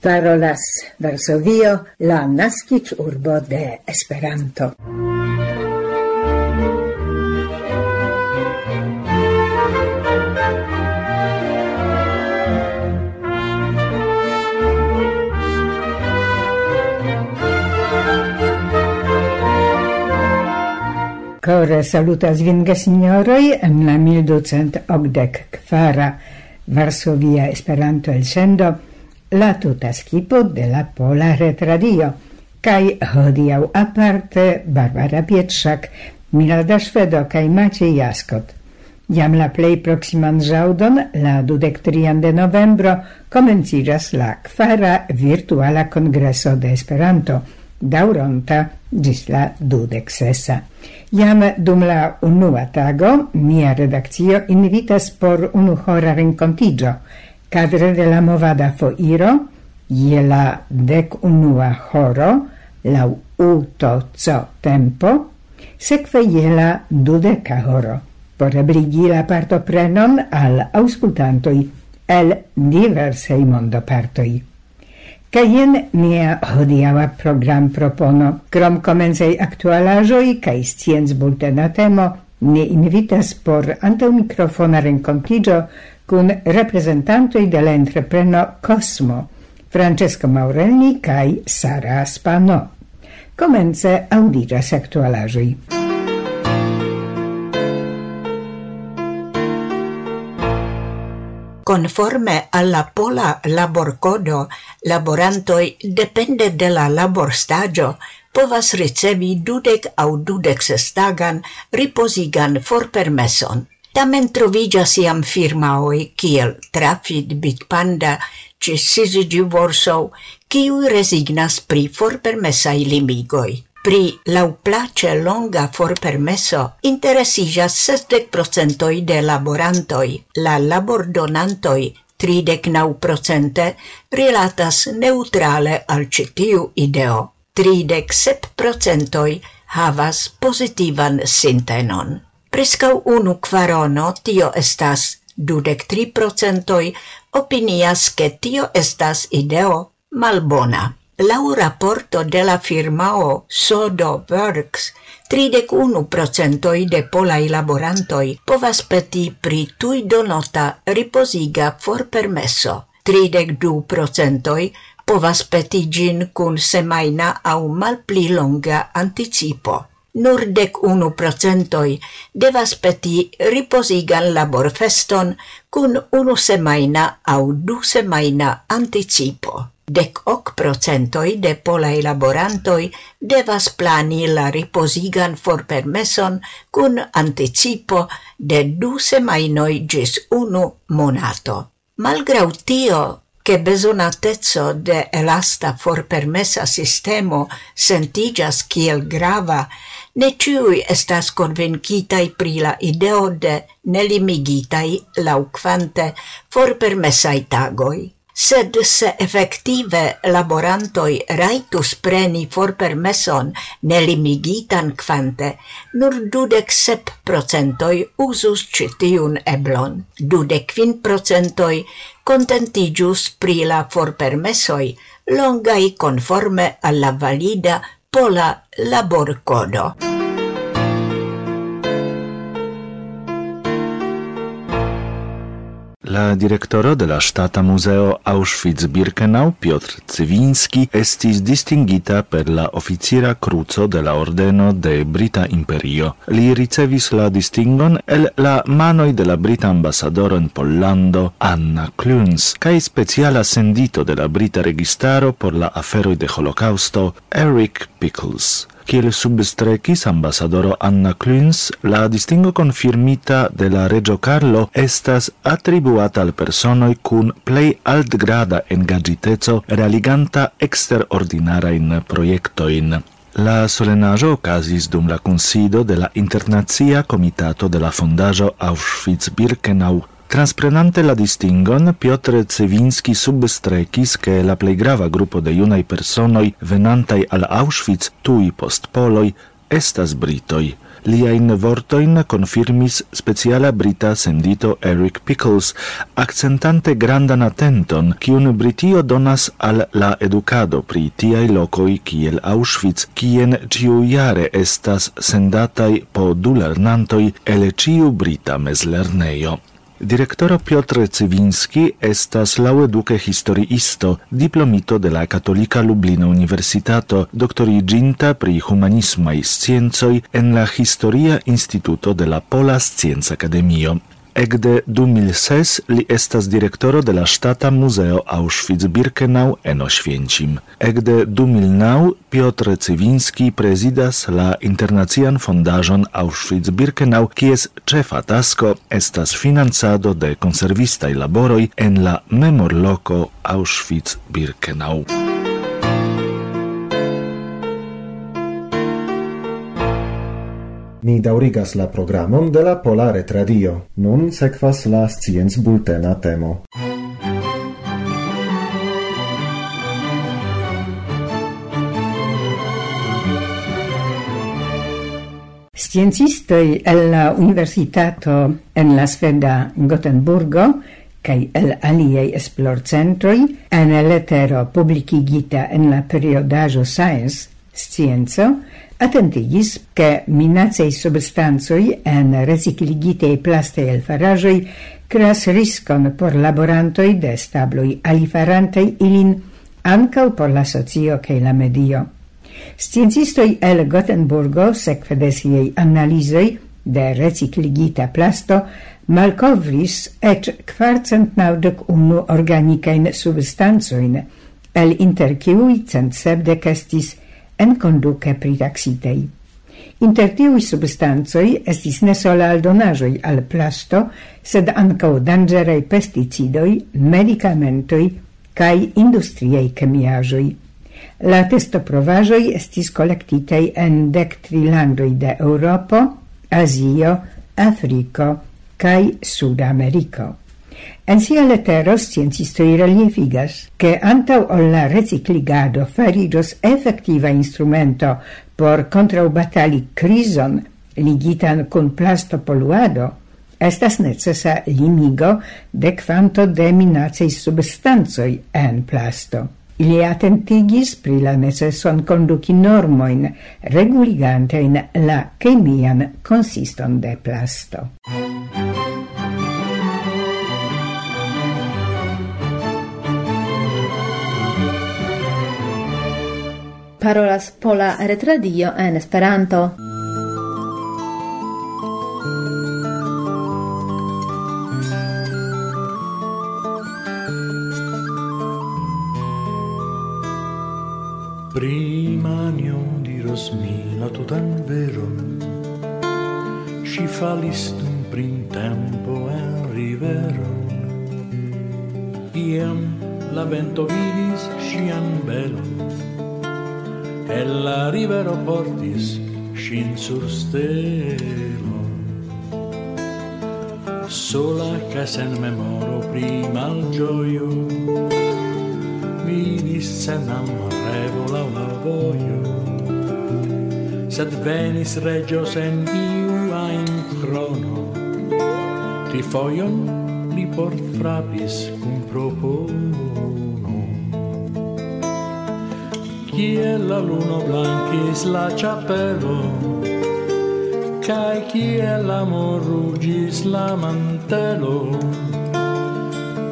parolas Varsovio, la nascic urbo de Esperanto. Core salutas vin signoroi en la 1284 Varsovia Esperanto el sendo la tuta skipo de la Pola Retradio, kai hodiau aparte Barbara Pietrzak, Milada Szwedo kaj Maciej Jaskot. Jam la plej proximan ĵaŭdon, la dudek trian de novembro, komenciras la kvara virtuala kongreso de Esperanto, dauronta ĝis la dudek sesa. Jam dum la unua tago nia redakcio invitas por unuhora renkontiĝo – Cadre de la movada foiro, je la dec unua horo, la uto co tempo, sekve je la dudeca horo, por ebligi la partoprenon al auscultantoi el diversei mondopartoi. Kaj jen nia hodiava program propono. Krom comensei actualajoi, kaj scienz bultena temo, ne invitas por antaŭ mikrofona renkontiĝo con rappresentantoi dell'entrepreno Cosmo, Francesco Maurelli cae Sara Spano. Comence audigas actualajoi. Conforme alla pola laborcodo, laborantoi depende de la laborstagio povas ricevi dudec au dudec sestagan riposigan forpermeson Tamen trovigas iam firmaoi kiel Trafid, Bitpanda, ci Syzygy Warsaw, kiu resignas pri forpermesai limigoi. Pri lauplace longa forpermeso interesijas 60% de laborantoi, la labordonantoi 39% rilatas neutrale al citiu ideo. 37% havas positivan sintenon. Prescau unu quarono, tio estas dudec tri procentoi, opinias che tio estas ideo malbona. Lau rapporto de la firmao Sodo Works, 31 procentoi de polai laborantoi povas peti pri tui donota riposiga for permesso. 32 procentoi povas peti gin cun semaina au malpli longa anticipo nur dec unu procentoi devas peti riposigan laborfeston cun unu semaina au du semaina anticipo. Dec hoc procentoi de polai laborantoi devas plani la riposigan for forpermeson cun anticipo de du semainoi gis unu monato. Malgrau tio, che besonatezzo de elasta forpermesa sistemo sentigas kiel grava ne ciui estas convencitai pri la ideo de nelimigitai lauquante for permessai tagoi. Sed se effective laborantoi raitus preni for permesson nelimigitan quante, nur dudec sep procentoi usus citiun eblon, dudec quin procentoi contentigius pri la for permessoi longai conforme alla valida Pola Laborcono. La directoro de la Stata Museo Auschwitz-Birkenau, Piotr Cywiński, estis distingita per la oficira cruzo de la Ordeno de Brita Imperio. Li ricevis la distingon el la manoj de la Brita ambasadoro en Pollando, Anna Kluns kaj speciala sendito de la Brita registaro por la aferoj de Holocausto, Eric Pickles kiel substrekis ambasadoro Anna Cluns, la distingo confirmita de la Reggio Carlo estas attribuata al personoi cun plei altgrada engagiteco realiganta exterordinarain proiectoin. La solenajo ocasis dum la consido de la Internazia Comitato de la Fondajo Auschwitz-Birkenau Transprenante la distingon, Piotr Cevinski substrecis che la plei grava grupo de junaj personoj venantaj al Auschwitz tui post poloi estas britoj. Liain vortoin confirmis speciala brita sendito Eric Pickles, accentante grandan atenton, kiun Britio donas al la edukado pri tiai locoi kiel Auschwitz, kien ĉiujare estas sendatai po du lernantoi ele ciu brita mezlernejo. Direktoro Piotr Cywiński estas laueduke historiisto, diplomito de la Katolika Lublina Universitato, doktoriĝinta pri humanismaj sciencoj en la Historia Instituto de la Pola Scienca Akademio. Ekde 2006 li estas direktoro de la Ŝtata Muzeo Auschwitz-Birkenau en Oświęcim. Ekde 2009 Piotr Cywiński prezidas la internacian fondaĵon Auschwitz-Birkenau, kies ĉefa tasko estas financado de konservistaj laboroj en la memorloko Auschwitz-Birkenau. Ni daurigas la programon de la Polare Tradio. Nun sekvas la science bultena temo. Sciencistoi el la Universitato en la Sveda Gotenburgo kai el aliei esplorcentroi en letero publicigita en la periodajo Science, Scienzo, Atentigis, che minacei substanzoi en recicligitei plastei el farajoi creas riscon por laborantoi de stabloi alifarantei ilin ancau por la socio che la medio. Sciencistoi el Gotenburgo, secfe de siei analisei de recicligita plasto, malcovris ec kvarcentnaŭdek unu organicain substanzoin, el inter ciui cent sebdec estis en conduce pritaxitei. Inter tiui substanzoi estis ne sola aldonajoi al plasto, sed ankaŭ dangerei pesticidoi, medicamentoi, kaj industriaj chemiajoi. La testo provajoi estis collectitei en dek tri landoj de Asio, Azio, cae kaj Sudameriko. En sia letero sciencistoi reliefigas che antau ol la recicligado faridos effectiva instrumento por contraubatali crison ligitan con plasto poluado, estas necessa limigo de quanto de minacei substanzoi en plasto. Ili attentigis pri la necesson conduci normoin, reguligantein la chemian consiston de plasto. parolas Pola Retradio en Esperanto. Stelo sola che sen memoro prima al gioio. Mi disse namrevo la la voglio. Sed venis regio sen iu a in crono. Ti foion li port frapis cum propos Kiel la luno blanchis la chapelo kai kiel amor rugis la mantelo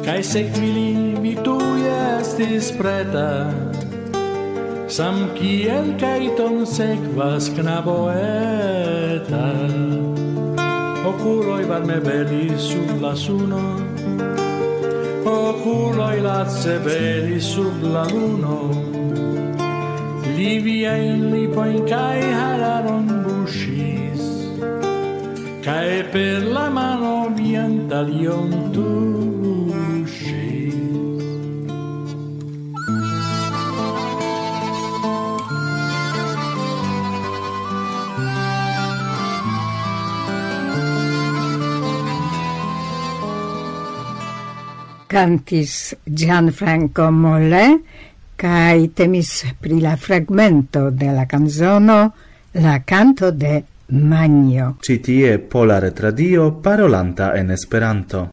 kai sequili mi tu estis preta. Sam kiel kajton sequas knaboeta oculoi varme belis sub la suno oculoi lazze veri sub la luno, Livia in lipo in cae hararon cae per la mano bianta talion tu cantis Gianfranco Molle kai temis pri la fragmento de la canzono La canto de Magno. Citie Pola Retradio parolanta en Esperanto.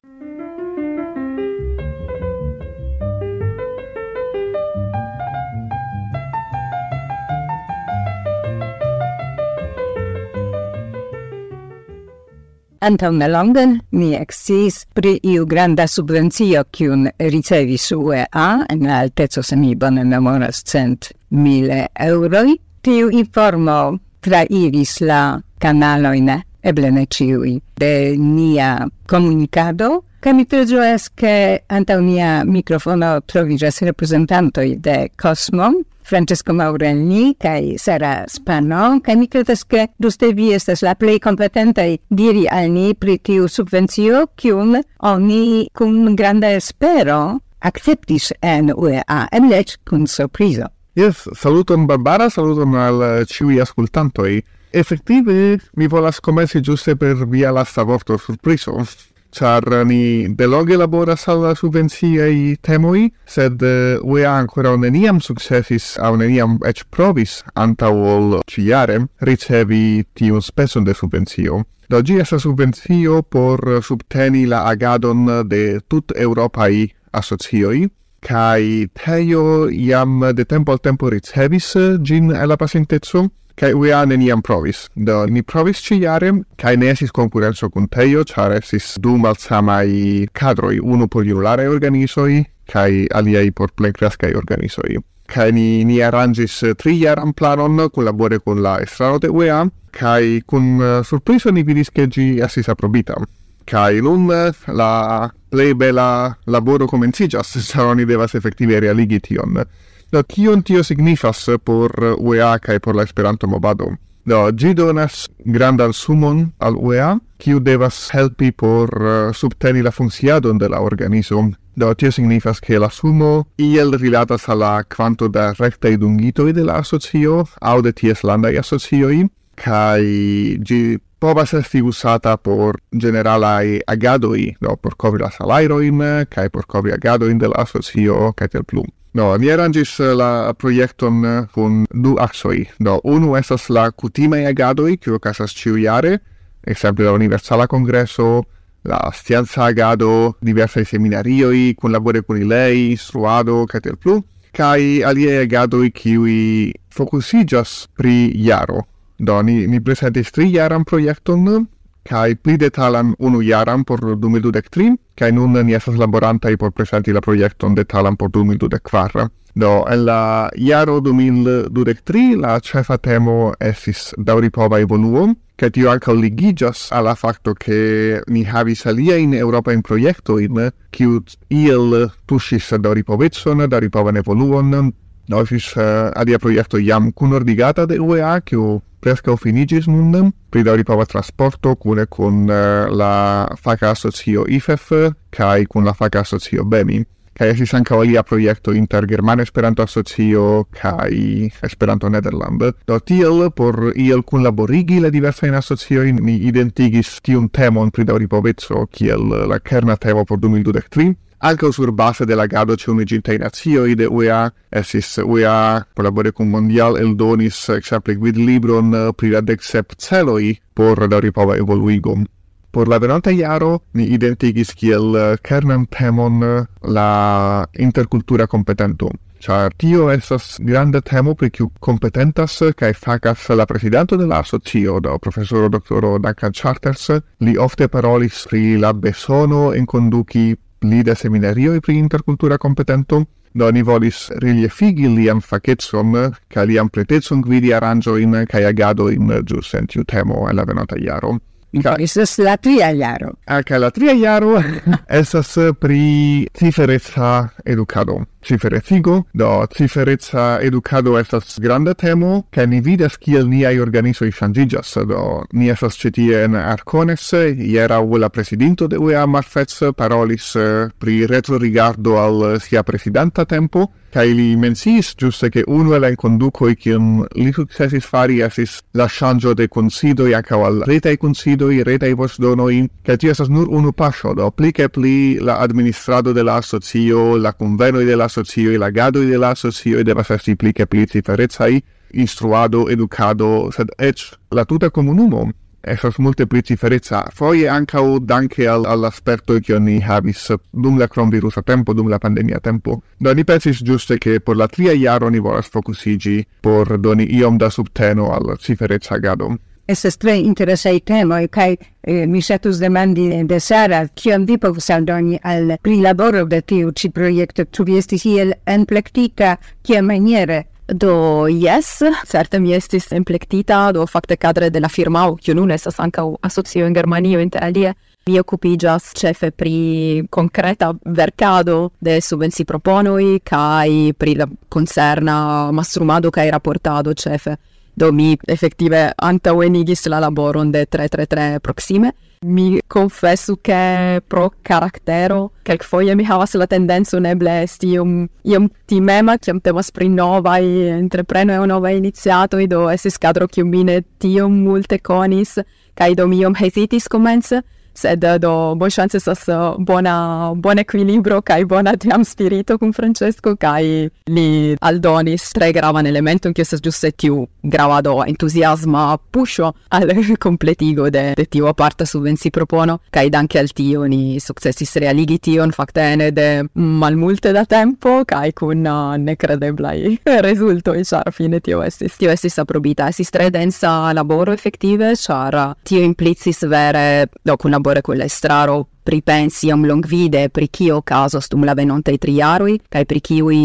Antaŭ nelonge mi exis pri iu granda subvencio kiun ricevis UEA en la alteco se mi bone memoras cent mile euroj. Tiu informo trairis la kanalojn, eble ne ciui, de nia comunicado, ca mi tre ĝojas, che antau nia microfono trovigas representantoi de Cosmo, Francesco Maurelli kai Sara Spano, kai mi credas ke duste vi estas la plej competente diri al ni pri tiu subvencio, kiun oni kun granda espero akceptis en UEA, eble eĉ kun surprizo. Yes, saluton Barbara, saluton al ciui askultantoj. Effettive, mi volas comenci giuste per via lasta vorto surpriso, char ni delonge laboras al la subvenciei temoi, sed uh, UEA ancora neniam successis, au neniam ec provis anta ol ciare ricevi tiun speson de subvenzio. Do gi esa subvenzio por subteni la agadon de tut Europai asocioi, kai Teio iam de tempo al tempo ricevis eh, gin e la pasintezo, kai uia neniam provis. Do ni provis ci iarem, kai ne esis concurrenzo con teio, char esis du malsamai cadroi, unu por iulare organisoi, kai aliei por plei organisoi. Kai ni, ni arrangis eh, tri iaram planon, eh, collabore con la estraro de UEA, kai con uh, eh, surpriso ni vidis che gi esis aprobita. Kai nun la plei bela laboro comencijas char oni devas effettive realigi tion. Do, kion tio signifas por eh, UEA kaj por la Esperanto-movado? Do, gi donas grandan sumon al UEA, kiu devas helpi por uh, subteni la funkciadon de la organizo. Do, tio signifas che la sumo iel rilatas alla quanto da rectai dungitoi de la asocio, au de ties landai asocioi, kai gi povas esti usata por generalai agadoi, do, por covri la salairoin, eh, kai por covri agadoin de la asocio, kai tel plum. No, ni arrangis eh, la projekton eh, con du axoi. Do, unu esas la kutimei agadoi, kiu ciu iare, exemple la Universala Congresso, la scienza agado, diversai seminarioi, con labore con ilei, instruado, kaj tiel plu, kai alie agadoi kiui focusigas pri iaro. Do, ni, ni presentis tri iaram proiecton, kai pli detalan unu jaran por 2023, kai nun ni estas laborantai por presenti la proiecton detalan por 2024. Do, en la jaro 2023 la cefa temo estis dauripova evoluo, che tio anca ligigas alla facto che ni havis aliein europain proiectoin, kiu iel tushis dauripovetson, dauripovan evoluon, No, fis uh, eh, adia projekto jam kunordigata de UEA, kiu presca finigis nun pri dauri pava trasporto cune kun uh, la faca asocio IFEF kai kun la faca asocio BEMI. Kai esis anca alia projekto inter Germana Esperanto Asocio kai Esperanto Nederland. Do tiel, por iel kun laborigi la diversain asocioin, ni identigis tiun temon pri dauri povezzo, kiel la kerna temo por 2023, Anche sur base de la gado ci uniginta in de UEA, esis UEA collabore cum Mondial el donis exemple guid libron eh, pri la decep celoi por la ripova evoluigum. Por la venante iaro ni identigis kiel eh, kernan temon eh, la intercultura competentum. Char tio esas granda temo pri kiu competentas kai facas la presidente de la asocio, do professoro doctoro Duncan Charters, li ofte parolis pri la besono en konduki pli seminario seminarioi pri intercultura competentum, do ni volis reliefigi liam facetson ca lian pretezon guidi aranjoin cae agadoin gius en tiu temo en la venota iaro. Ca... Estas la tria iaro. Ah, ca la tria iaro esas pri ciferezza educado ciferetigo, do ciferezza educado estas granda temo, ca ni vidas kiel niai organisoi changigas, do ni estas citie en Arcones, ierau la presidinto de UEA Marfez parolis eh, pri retro rigardo al sia presidenta tempo, ca li mensis giuste che uno e la conducoi i li successis fari esis la changio de consido ia al retei i consido i i vos donoi, ca ti estas nur unu pasio, do pli che pli la administrado de la associo la conveno de la asocio i lagado de la asocio devas esti pli ke pli ciferezai instruado educado sed ec la tuta comunumo esas multe pli ciferezza foie ancao danke al al aspetto che ni havis dum la a tempo, dum la pandemia tempo. Do ni pensis giuste che por la tria iaro ni volas focusigi por doni iom da subteno al ciferezza gadom estes tre interesaj temoi, kaj eh, mi setus demandi de Sara kion vi povus aldoni al prilaboro de tiu ci proiecto, tu vi estis iel enplektita kiamaniere Do yes, certe mi estis implectita, do facte cadre de la firmao, cio nun estas anca asocio in Germanio inter alie, mi occupigas cefe pri concreta vercado de subvenci proponoi, kai pri la concerna mastrumado kai raportado cefe. Do mi effettive antaŭenigis la laboron de 333 proxime Mi confessu che pro caractero quelquefoie mi havas la tendenzo neble esti iom, iom timema am temas pri nova e entrepreno e nova iniziato e do esse scadro che mine multe conis kai do mi iom hesitis comence sed eh, do eh, bon chance sa bona bona equilibrio kai bona tiam spirito con Francesco kai li aldonis tre gravan elemento che sa giusto tiu gravado entusiasma pusho al completigo de, de tiu aparta subvenci propono kai danke al tio ni sukcesis realigi tion fakte ene de malmulte da tempo kai kun uh, eh, nekredeblaj e char fine tio estis tio estis aprobita. Estis tre densa laboro effettive char tio implicis vere do kun labore con l'estraro pripensi iom longvide pri kio caso stum la venontai triaroi, kai pri kiui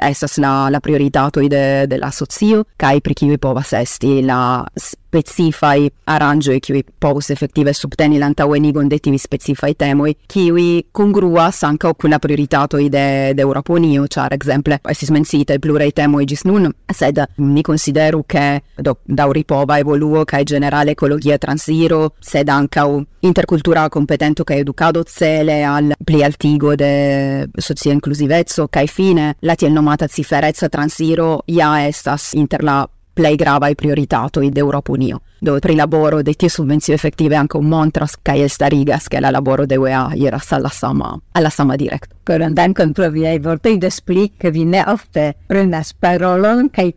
esas la, la prioritato de, de la socio, kai pri kiui povas esti la specifai arangioi kiui povus effettive subteni l'antauenigon de tivi specifai temoi, kiui congruas ancao cun la prioritato de, de Europa Unio, char exemple estis mensite plurei temoi gis nun, sed mi consideru che do, dauripova evoluo kai generale ecologia transiro, sed ancao intercultura competento cae educado cele al pli altigo de socia inclusivezzo kai fine. La tiel nomata ciferezza transiro ja estas inter la plei gravaj prioritatoj Europa Unio, Do pri laboro de tie subvenzio effettive anche un montras ca el starigas che la laboro de UEA era al sama alla sama direct. Coran dankon pro viaj vortei de spli che vi ne ofte prenas parolon kaj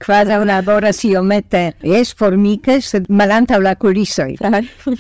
labora si omette es formiche sed malanta la kulisoj.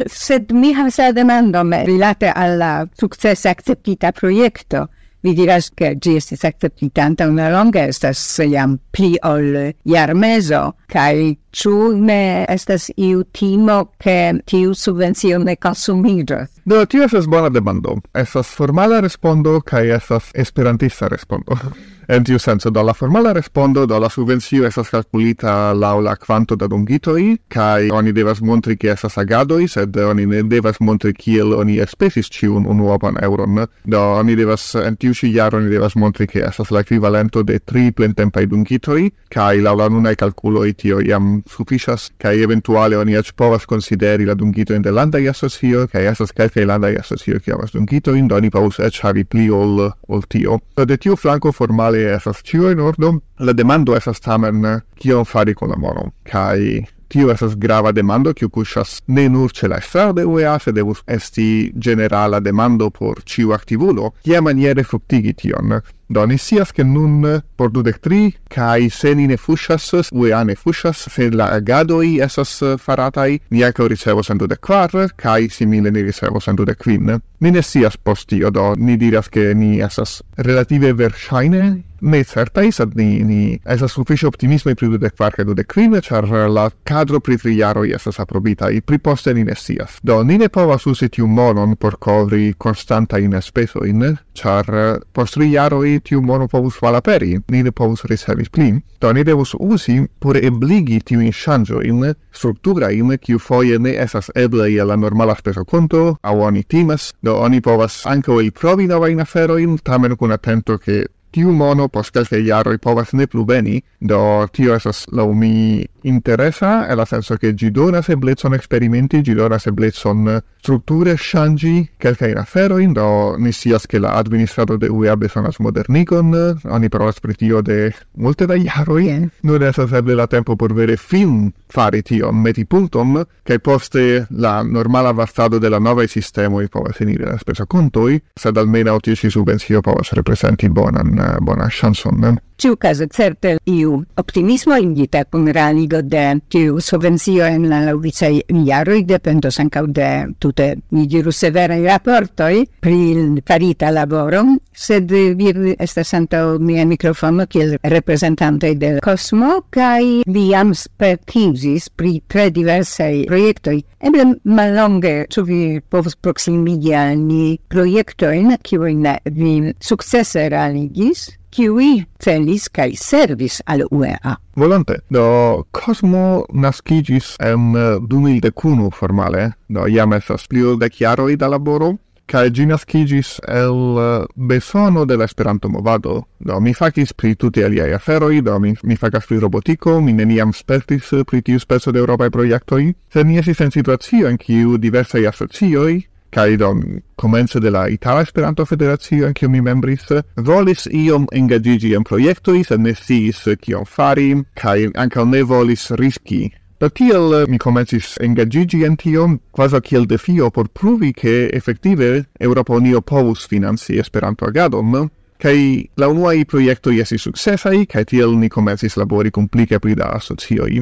sed mi ha sa demando me rilate alla la acceptita proiecto. projekto vi diras che gi estis acceptitanta una longa estas jam pli ol jarmezo, kai Ču ne estas iu timo che tiu subvenzio ne consumigas? Do, tiu estas bona demando. Estas formala respondo kai estas esperantista respondo. En tiu senso, do la formala respondo do la subvencio estas calculita laŭ la kvanto da dungitoj kaj oni devas montri ke estas agadoj, sed oni ne devas montri kiel oni espesis ĉiun unuopan euron. Do oni devas en tiu ĉi jaro oni devas montri ke estas la ekvivalento de tri plentempaj dungitoj kaj laŭ la nunaj kalkuloj tio jam sufiĉas kaj eventuale oni eĉ povas konsideri la dungitojn de landaj asocio kaj estas kelkaj landaj asocio kiu havas dungitojn, do oni povus eĉ havi pli ol ol tio. Do de tiu flanko formale alie esas ciu in ordum, la demando esas tamen kion fari con la mono. Kai tio esas grava demando, kiu cusas ne nur ce la estrada de UEA, sed devus esti generala demando por ciu activulo, kia maniere fructigi tion. Do ni sias che nun por dudec tri, cae se ni ne fuscias, UEA ne fuscias, se la agadoi esas faratai, ni eco ricevos en dudec quar, cae simile ni ricevos en dudec quin. Ni ne sias postio, do ni diras che ni esas relative versaine ne certai, sed ni, ni esas sufficio optimismo pri dudec quar ca dudec quin, char la cadro pri tri jaroi esas aprobitai, pri poste ni ne sias. Do ni ne povas usi tiu monon por covri constanta in espesoin, char post tri jaroi tiu mono povus malaperi, ni ne povus ricevis pli. Do ni devus usi por ebligi in ŝanĝojn strukturajn, kiu foie ne esas eble je la normala speskonto, au oni timas, do oni povas anco il provi nova in aferoin, tamen kun atento che tiu mono post kelke jaroj povas ne plu veni, do tio esas laŭ mi interesa, e la senso ke ĝi donas eblecon eksperimenti, ĝi donas eblecon strutture shangi kelkaj aferojn, do ni scias che la administrato de UEA bezonas modernigon, oni parolas pri tio de multe da jaroj, yeah. nur estas eble la tempo por vere fin fari tion, meti puntum kaj poste la normala vastado de la nova sistema i povas eniri la spesakontoj, sed almenaŭ tiu ĉi subvencio povas reprezenti bonan, bonan chanson Ne? Ciu caso certe iu optimismo indita kun realigo de tiu subvenzio en la laŭvicaj jaroj dependos ankaŭ de tute, mi diru severa i rapportoi pri farita laboro, sed vi estas santa mia mikrofono kiel representante de Cosmo kai vi jam spertiĝis pri tre diversaj projektoj. Eble malonge ĉu vi povus proksimigi al ni projektojn kiujn vi sukcese realigis? kiui celis kai servis al UEA. Volante, do Cosmo nascigis en eh, 2001 formale, do iam estas pli ol dec da laboro, kai gi nascigis el eh, besono de la Esperanto movado. Do mi facis pri tuti aliai aferoi, do mi, mi facas pri robotico, mi neniam spertis eh, pri tiu speso de Europae proiectoi, sed mi esis en situazio in kiu diversai asocioi kai don comence de la Itala Esperanto Federacio en kiu mi membris volis iom engagigi en projektoj sed ne sciis kion fari kai ankaŭ ne volis riski Do tiel eh, mi comencis engagigi en tion, quasi kiel defio por pruvi che effettive Europa Unio povus finanzi Esperanto agadon, kai la unuai proiectoi esi successai, kai tiel ni comencis labori complice pri da asocioj.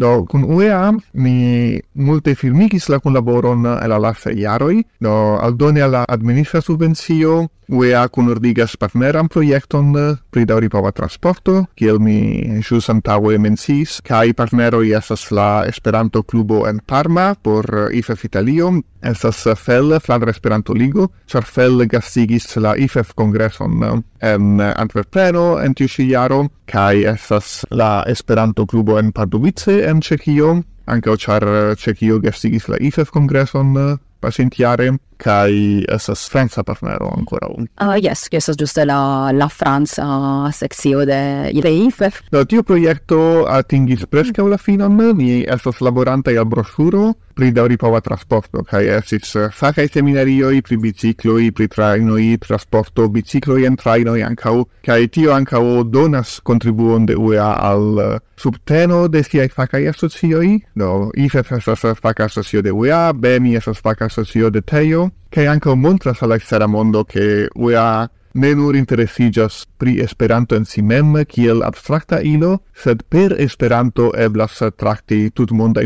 Do, kun UEA mi multe firmigis la collaboron e la lastaj iaroi. do aldone alla administra subvenzio, UEA ordigas partneram proiecton pri daŭripova transporto, kiel mi jus antaue menciis, kai partneroi esas la Esperanto-klubo en Parma por IFEF Italio, Estas eh, FEL, Flandra Esperanto Ligo, ĉar FEL gastigis la IFEF kongreson eh, en eh, Antwerpeno en tiu ĉi jaro, kaj estas la Esperanto klubo en Pardubice en Ĉeĥio, ankaŭ ĉar Ĉeĥio gastigis la IFEF kongreson pasintjare kai esas franca partnero ancora un. Ah uh, yes, che esas giusto la la Franza sexio de IFF. Do tio projekto atingis preskaŭ la finon, mi estas laborantaj al broŝuro pri daŭripova transporto kaj estis fakaj seminarioj pri bicikloj, pri trajnoj, transporto i en trajnoj ankaŭ kaj tio ankaŭ donas kontribuon de UEA al subteno de siaj fakaj asocioj. Do IFF estas faka asocio de UEA, BEMI estas faka asocio de Teo, mondo, che anche montras al extera mondo che UEA ne nur interesigas pri Esperanto en si mem kiel abstrakta ilo, sed per Esperanto eblas trakti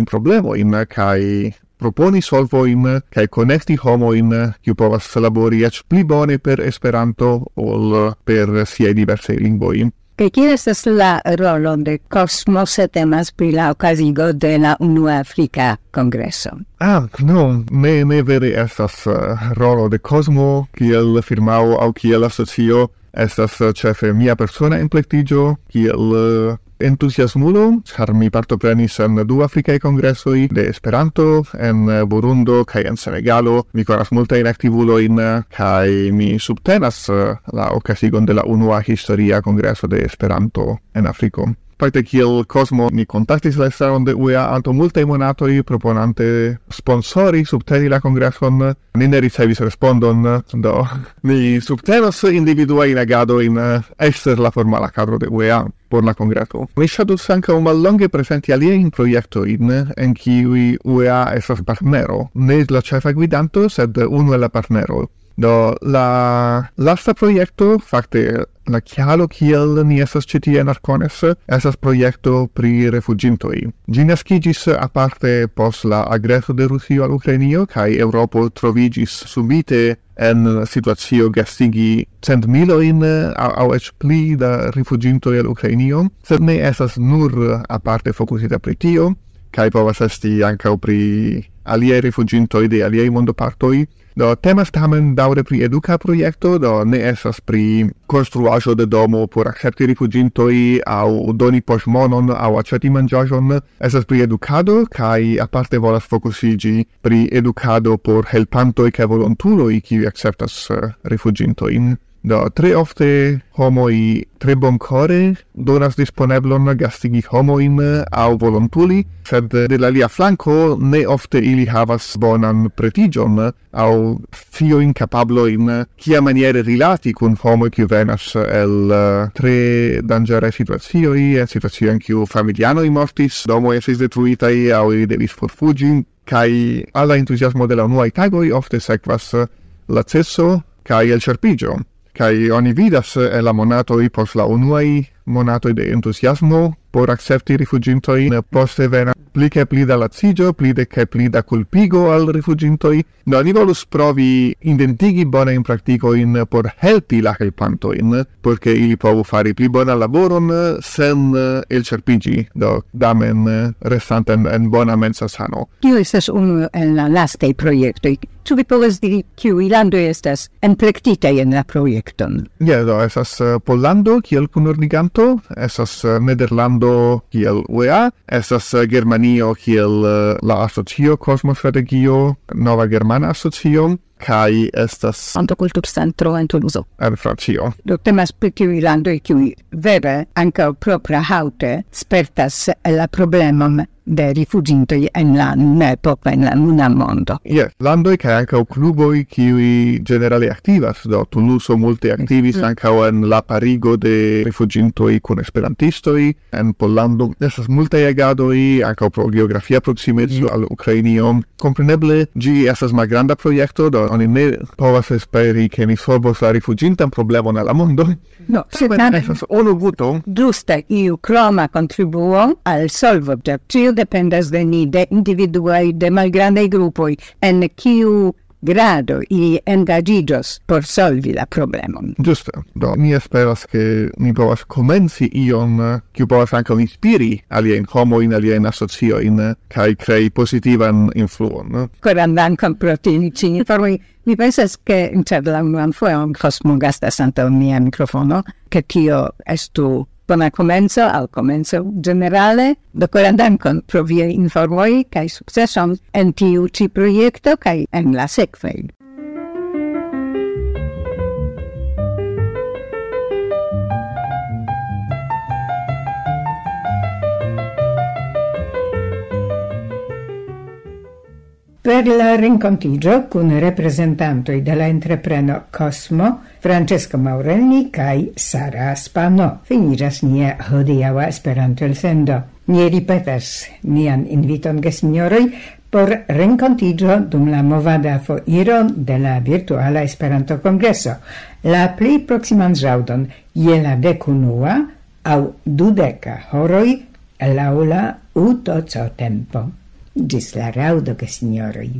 problemo in kai proponi solvoin connecti konekti homoin kiu povas labori ech pli bone per Esperanto ol per siaj diversaj lingvoj che kie estas la rolo de Cosmo se temas pri la okazigo de la unua Africa Congreso? Ah, no, ne, ne vere estas uh, rolo de Cosmo kiel firmao au kiel asocio. Estas eh, uh, cefe mia persona implectigio, kiel uh, entusiasmulo, char mi partoprenis en du Africae Congressoi de Esperanto en Burundo kaj en Senegalo. Mi konas activulo in, kaj mi subtenas la okazigon de la unua historia kongreso de Esperanto en Africo. Fakte kiel Cosmo ni contactis la estaron de UEA anto multe monatoi proponante sponsori subteni la congresson. Ni ne ricevis respondon, do ni subtenos individuajn agadojn eh, ester la formala cadro de UEA por la congresso. Mi ŝatus presenti alie in proiecto in, en kiuj UEA esas partnero, ne la cefa guidanto, sed uno la partnero. Do, la lasta proiecto, fakte, la chialo kiel ni estas ĉi tie en Arkones estas projekto pri refuĝintoj. Ĝi naskiĝis aparte post la agreso de Rusio al Ukrainio kaj Eŭropo troviĝis subite en situacio gastigi cent miloin au, au ec pli da rifugiintoi al Ukrainio, sed ne estas nur aparte focusita pri tio, kai povas esti ancau pri aliei refugintoi de aliei mondopartoi, Do temas tamen daure pri educa projekto, do ne esas pri construajo de domo por accepti rifugintoi au doni posmonon au aceti mangiajon, esas pri educado, kai aparte volas focusigi pri educado por helpantoi ca volontuloi qui acceptas uh, eh, rifugintoin. Do, tre ofte homoi tre boncore donas disponeblon gastigi homoin au volontuli, sed de la lia flanco ne ofte ili havas bonan pretigion au fio incapablo in kia maniere rilati cun homoi kiu venas el uh, tre dangere situazioi, e situazioi kiu familianoi mortis, domoi esis detruitai au ili devis forfugi, kai alla entusiasmo de la unuai tagoi ofte sequas la cesso kai el cerpigio kai oni vidas e la monato i pos la unuai monato de entusiasmo por accepti rifuĝintojn poste vena pli che pli da lacigio, pli de che pli da kulpigo al rifugintoi. No, ni volus provi identigi practico in por helpi la helpanto in, porque ili povu fari pli bona laboron sen elĉerpiĝi, do damen restante en, en bona mensa sano. Kio estes unu en la lastei proiectoi? Ču vi povas diri kiuj landoj estas enplektitaj en la projekton? Ja, do estas eh, Pollando kiel kunordiganto NATO, esas eh, Nederlando kiel UEA, esas eh, Germanio kiel eh, la asocio Cosmostrategio, Nova Germana Asocio, kai estas Santo kultur centro en Toulouse en Francio do temas pri kiuj landoj kiu vere ankaŭ propra haute spertas la problemon de rifugintoj en la nepoka en la nuna mondo. Yes, landoj kaj ankaŭ kluboj kiuj generale aktivas, do Toulouse multe aktivis mm. ankaŭ en la parigo de rifugintoj kun esperantistoj, en Pollando estas multe agadoj ankaŭ pro geografia proksimeco mm. al Ukrainio. Kompreneble ĝi estas malgranda projekto, do oni ne povas esperi che ni solvos la rifugintan problemon alla mondo. No, se tamen estas unu guto. Ĝuste iu croma contribuo al solvo de tio dependas de ni, de individuai, de malgrandei gruppoi, en kiu grado ili engagidos por solvi la problemon. Giusto. Do mi esperas ke ni povas komenci ion eh, kiu povas ankaŭ inspiri alien homo in alien aliajn asociojn eh, kai krei pozitivan influon. Eh. Coran dankon pro tiuj ĉi. Mi pensas ke cer la unuan fojon Cosmo gastas santa mia microfono, ke tio estu Bona comenzo, al comenzo generale, dokoran dankon pro viaj informoj kaj sukceson en tiu ĉi projekto kaj en la sekvaj. Per la rincontigio con representantoi della entrepreno Cosmo, Francesco Maurelli kai Sara Spano. Finiras nie hodiaŭa Esperanto elsendo. Ni ripetas nian inviton gesinjoroj por rencontigio dum la movada fo iro de la virtuala Esperanto Congresso, la pli proximan jaudon je la dekunua au dudeka horoj laula uto UTC tempo. Gis la raŭdo, signoroi!